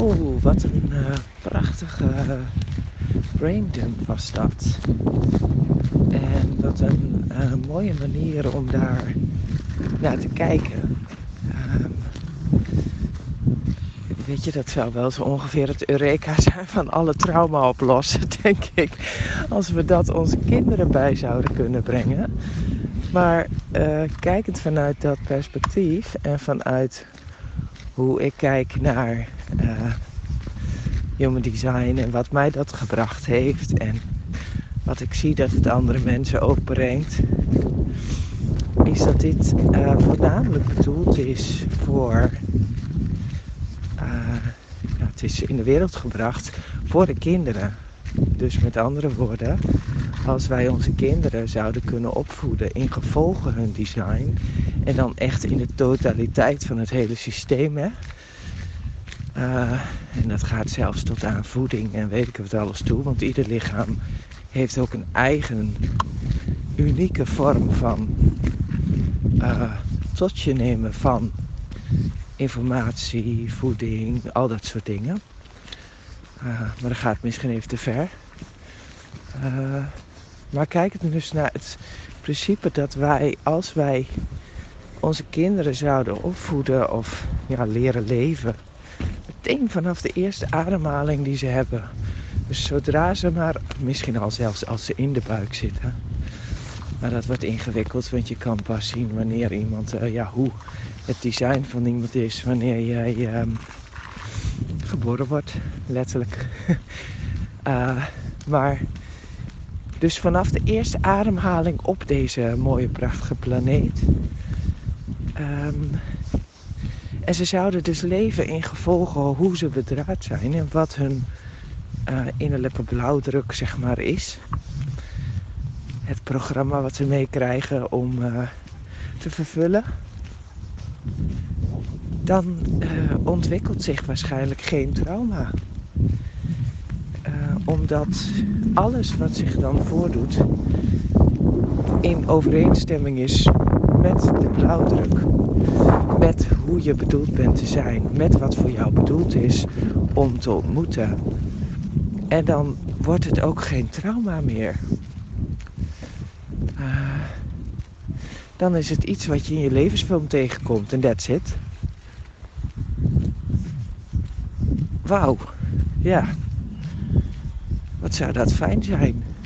Oh, wat een uh, prachtige braindump was dat. En wat een uh, mooie manier om daar naar te kijken. Um, weet je, dat zou wel zo ongeveer het Eureka zijn van alle trauma oplossen, denk ik. Als we dat onze kinderen bij zouden kunnen brengen. Maar uh, kijkend vanuit dat perspectief en vanuit hoe ik kijk naar uh, human design en wat mij dat gebracht heeft en wat ik zie dat het andere mensen ook brengt, is dat dit uh, voornamelijk bedoeld is voor. Ja, het is in de wereld gebracht voor de kinderen. Dus met andere woorden, als wij onze kinderen zouden kunnen opvoeden in gevolgen hun design en dan echt in de totaliteit van het hele systeem, hè? Uh, en dat gaat zelfs tot aan voeding en weet ik wat alles toe, want ieder lichaam heeft ook een eigen unieke vorm van uh, tot je nemen van informatie, voeding, al dat soort dingen. Uh, maar dat gaat misschien even te ver. Uh, maar kijk dus naar het principe dat wij, als wij onze kinderen zouden opvoeden of ja, leren leven, meteen vanaf de eerste ademhaling die ze hebben. Dus zodra ze maar, misschien al zelfs als ze in de buik zitten. Maar dat wordt ingewikkeld, want je kan pas zien wanneer iemand, uh, ja, hoe het design van iemand is wanneer jij um, geboren wordt, letterlijk. uh, maar dus vanaf de eerste ademhaling op deze mooie, prachtige planeet. Um, en ze zouden dus leven in gevolgen hoe ze bedraad zijn en wat hun uh, innerlijke blauwdruk zeg maar is. Het programma wat ze meekrijgen om uh, te vervullen. Dan uh, ontwikkelt zich waarschijnlijk geen trauma omdat alles wat zich dan voordoet in overeenstemming is met de blauwdruk. Met hoe je bedoeld bent te zijn. Met wat voor jou bedoeld is om te ontmoeten. En dan wordt het ook geen trauma meer. Uh, dan is het iets wat je in je levensfilm tegenkomt en that's it. Wauw. Ja, wat zou dat fijn zijn?